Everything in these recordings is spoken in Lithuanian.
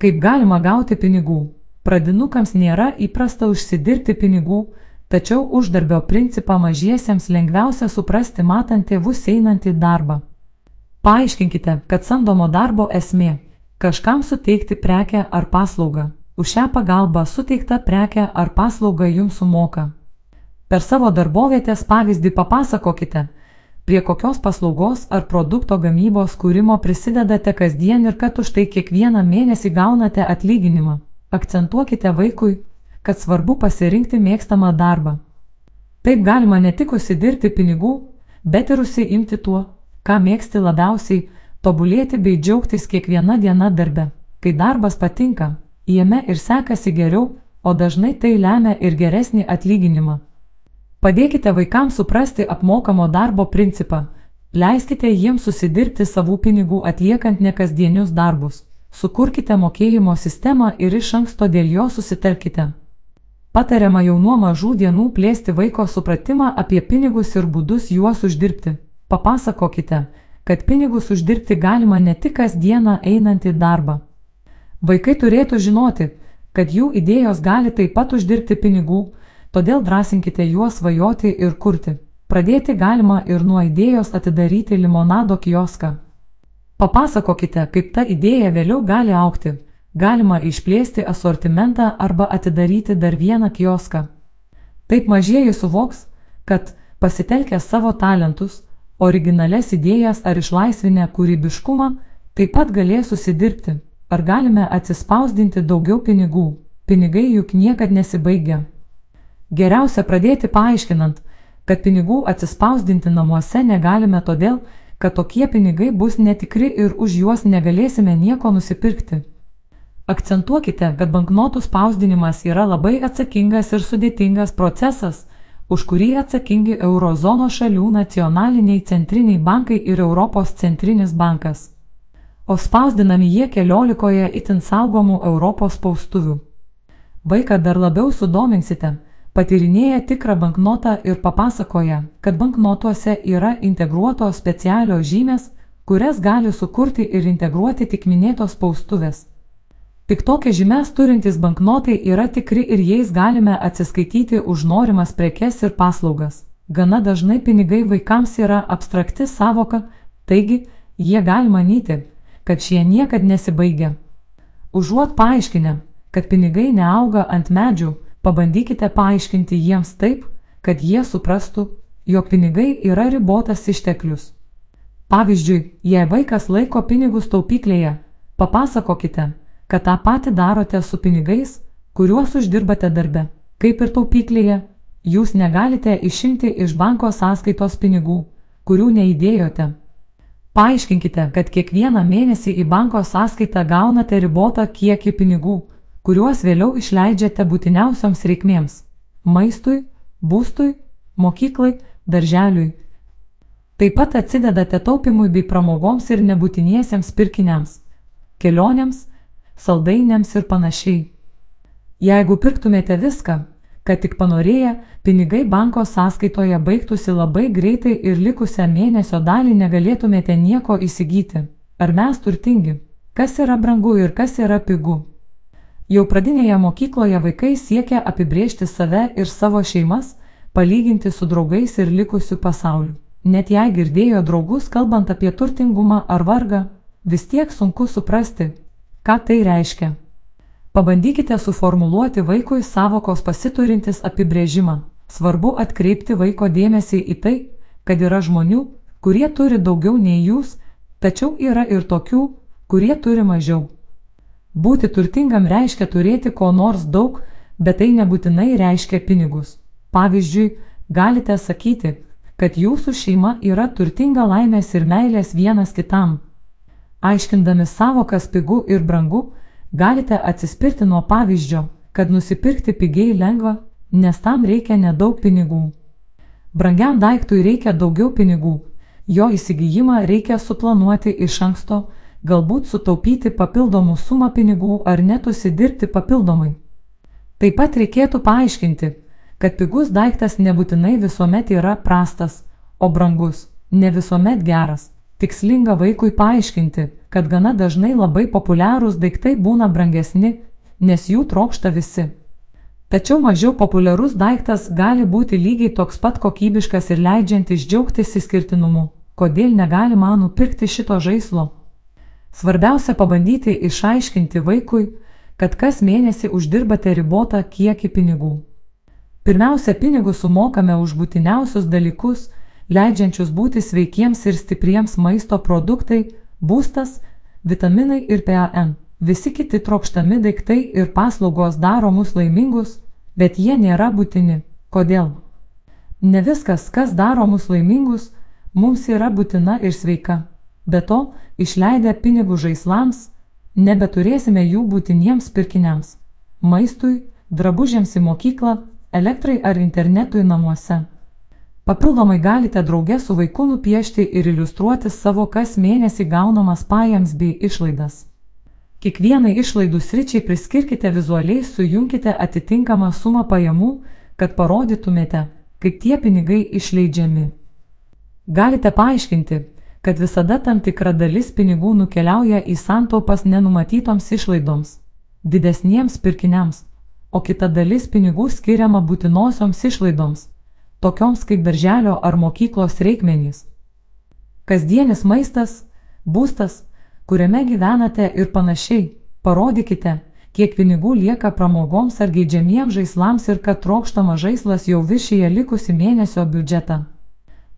Kaip galima gauti pinigų? Pradinukams nėra įprasta užsidirbti pinigų, tačiau uždarbio principą mažiesiems lengviausia suprasti matant tėvus einantį darbą. Paaiškinkite, kad samdomo darbo esmė - kažkam suteikti prekę ar paslaugą. Už šią pagalbą suteiktą prekę ar paslaugą jums sumoka. Per savo darbovietės pavyzdį papasakokite, prie kokios paslaugos ar produkto gamybos kūrimo prisidedate kasdien ir kad už tai kiekvieną mėnesį gaunate atlyginimą. Akcentuokite vaikui, kad svarbu pasirinkti mėgstamą darbą. Taip galima ne tik užsidirbti pinigų, bet ir užsiimti tuo, ką mėgsti labiausiai, tobulėti bei džiaugtis kiekviena diena darbe. Kai darbas patinka, jame ir sekasi geriau, o dažnai tai lemia ir geresnį atlyginimą. Padėkite vaikams suprasti apmokamo darbo principą. Leiskite jiems susidirbti savų pinigų atliekant nekasdienius darbus. Sukurkite mokėjimo sistemą ir iš anksto dėl jo susitarkite. Patariama jau nuo mažų dienų plėsti vaiko supratimą apie pinigus ir būdus juos uždirbti. Papasakokite, kad pinigus uždirbti galima ne tik kasdieną einant į darbą. Vaikai turėtų žinoti, kad jų idėjos gali taip pat uždirbti pinigų, todėl drąsinkite juos svajoti ir kurti. Pradėti galima ir nuo idėjos atidaryti limonado kioską. Papasakokite, kaip ta idėja vėliau gali aukti. Galima išplėsti asortimentą arba atidaryti dar vieną kioską. Taip mažieji suvoks, kad pasitelkę savo talentus, originales idėjas ar išlaisvinę kūrybiškumą, taip pat galės susidirbti. Ar galime atsispausdinti daugiau pinigų? Pinigai juk niekad nesibaigia. Geriausia pradėti paaiškinant, kad pinigų atsispausdinti namuose negalime todėl, kad tokie pinigai bus netikri ir už juos negalėsime nieko nusipirkti. Akcentuokite, kad banknotų spausdinimas yra labai atsakingas ir sudėtingas procesas, už kurį atsakingi Eurozono šalių nacionaliniai centriniai bankai ir Europos centrinis bankas. O spausdinami jie keliolikoje itin saugomų Europos spaustuvių. Vaiką dar labiau sudominsite patyrinėja tikrą banknotą ir papasakoja, kad banknotuose yra integruotos specialios žymės, kurias gali sukurti ir integruoti tik minėtos spaustuvės. Tik tokias žymės turintys banknotai yra tikri ir jais galime atsiskaityti už norimas prekes ir paslaugas. Gana dažnai pinigai vaikams yra abstrakti savoka, taigi jie gali manyti, kad šie niekad nesibaigia. Užuot paaiškinę, kad pinigai neauga ant medžių, Pabandykite paaiškinti jiems taip, kad jie suprastų, jog pinigai yra ribotas išteklius. Pavyzdžiui, jei vaikas laiko pinigus taupyklėje, papasakokite, kad tą patį darote su pinigais, kuriuos uždirbate darbe. Kaip ir taupyklėje, jūs negalite išimti iš banko sąskaitos pinigų, kurių neįdėjote. Paaiškinkite, kad kiekvieną mėnesį į banko sąskaitą gaunate ribotą kiekį pinigų, kuriuos vėliau išleidžiate būtiniausioms reikmėms - maistui, būstui, mokyklai, darželiui. Taip pat atsidedate taupimui bei pramogoms ir nebūtiniesiems pirkiniams - kelionėms, saldainiams ir panašiai. Jeigu pirktumėte viską, kad tik panorėję, pinigai banko sąskaitoje baigtųsi labai greitai ir likusią mėnesio dalį negalėtumėte nieko įsigyti. Ar mes turtingi? Kas yra brangu ir kas yra pigu? Jau pradinėje mokykloje vaikai siekia apibriežti save ir savo šeimas, palyginti su draugais ir likusiu pasauliu. Net jei girdėjo draugus kalbant apie turtingumą ar vargą, vis tiek sunku suprasti, ką tai reiškia. Pabandykite suformuluoti vaikui savokos pasiturintis apibrėžimą. Svarbu atkreipti vaiko dėmesį į tai, kad yra žmonių, kurie turi daugiau nei jūs, tačiau yra ir tokių, kurie turi mažiau. Būti turtingam reiškia turėti ko nors daug, bet tai nebūtinai reiškia pinigus. Pavyzdžiui, galite sakyti, kad jūsų šeima yra turtinga laimės ir meilės vienas kitam. Aiškindami savokas pigu ir brangu, galite atsispirti nuo pavyzdžio, kad nusipirkti pigiai lengva, nes tam reikia nedaug pinigų. Brangiam daiktui reikia daugiau pinigų, jo įsigijimą reikia suplanuoti iš anksto, galbūt sutaupyti papildomų sumą pinigų ar net užsidirbti papildomai. Taip pat reikėtų paaiškinti, kad pigus daiktas nebūtinai visuomet yra prastas, o brangus ne visuomet geras. Tikslinga vaikui paaiškinti, kad gana dažnai labai populiarūs daiktai būna brangesni, nes jų trokšta visi. Tačiau mažiau populiarus daiktas gali būti lygiai toks pat kokybiškas ir leidžiantis džiaugtis įskirtinumu. Kodėl negalima nupirkti šito žaislo? Svarbiausia pabandyti išaiškinti vaikui, kad kas mėnesį uždirbate ribotą kiekį pinigų. Pirmiausia, pinigus sumokame už būtiniausius dalykus, leidžiančius būti sveikiems ir stipriems maisto produktai, būstas, vitaminai ir PAN. Visi kiti trokštami daiktai ir paslaugos daro mus laimingus, bet jie nėra būtini. Kodėl? Ne viskas, kas daro mus laimingus, mums yra būtina ir sveika. Be to, išleidę pinigų žaislams, nebeturėsime jų būtiniems pirkiniams - maistui, drabužiams į mokyklą, elektrai ar internetui namuose. Papildomai galite drauge su vaiku nupiešti ir iliustruoti savo kas mėnesį gaunamas pajams bei išlaidas. Kiekvienai išlaidų sričiai priskirkite vizualiai, sujunkite atitinkamą sumą pajamų, kad parodytumėte, kaip tie pinigai išleidžiami. Galite paaiškinti, kad visada tam tikra dalis pinigų nukeliauja į santaupas nenumatytoms išlaidoms, didesniems pirkiniams, o kita dalis pinigų skiriama būtinosioms išlaidoms tokioms kaip darželio ar mokyklos reikmenys. Kasdienis maistas, būstas, kuriame gyvenate ir panašiai, parodykite, kiek pinigų lieka pramogoms ar geidžiamiems žaislams ir kad trokštamas žaislas jau viršyje likusi mėnesio biudžetą.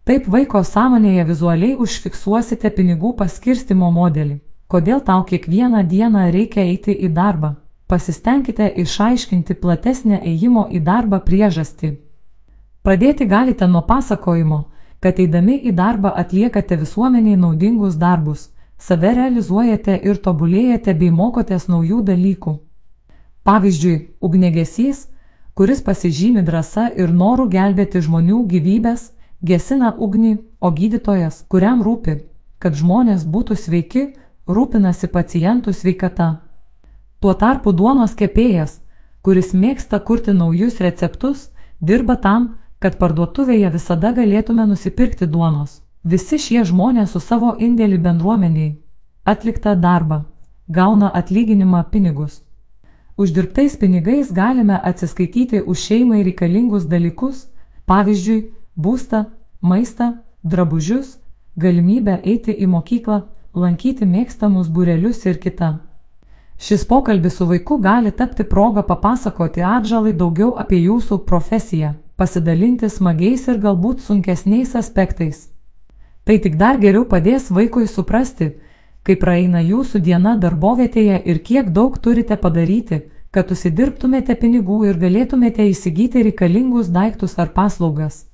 Taip vaiko sąmonėje vizualiai užfiksuosite pinigų paskirstimo modelį. Kodėl tau kiekvieną dieną reikia eiti į darbą? Pasistengkite išaiškinti platesnę ėjimo į darbą priežastį. Pradėti galite nuo pasakojimo, kad eidami į darbą atliekate visuomeniai naudingus darbus, save realizuojate ir tobulėjate bei mokotės naujų dalykų. Pavyzdžiui, ugnegesys, kuris pasižymi drąsa ir noru gelbėti žmonių gyvybės, gesina ugnį, o gydytojas, kuriam rūpi, kad žmonės būtų sveiki, rūpinasi pacientų sveikata. Tuo tarpu duonos kepėjas, kuris mėgsta kurti naujus receptus, dirba tam, kad parduotuvėje visada galėtume nusipirkti duonos. Visi šie žmonės su savo indėlį bendruomeniai atliktą darbą gauna atlyginimą pinigus. Uždirbtais pinigais galime atsiskaityti už šeimai reikalingus dalykus, pavyzdžiui, būstą, maistą, drabužius, galimybę eiti į mokyklą, lankyti mėgstamus būrelius ir kitą. Šis pokalbis su vaiku gali tapti progą papasakoti atžalai daugiau apie jūsų profesiją pasidalinti smagiais ir galbūt sunkesniais aspektais. Tai tik dar geriau padės vaikui suprasti, kaip praeina jūsų diena darbovietėje ir kiek daug turite padaryti, kad užsidirbtumėte pinigų ir galėtumėte įsigyti reikalingus daiktus ar paslaugas.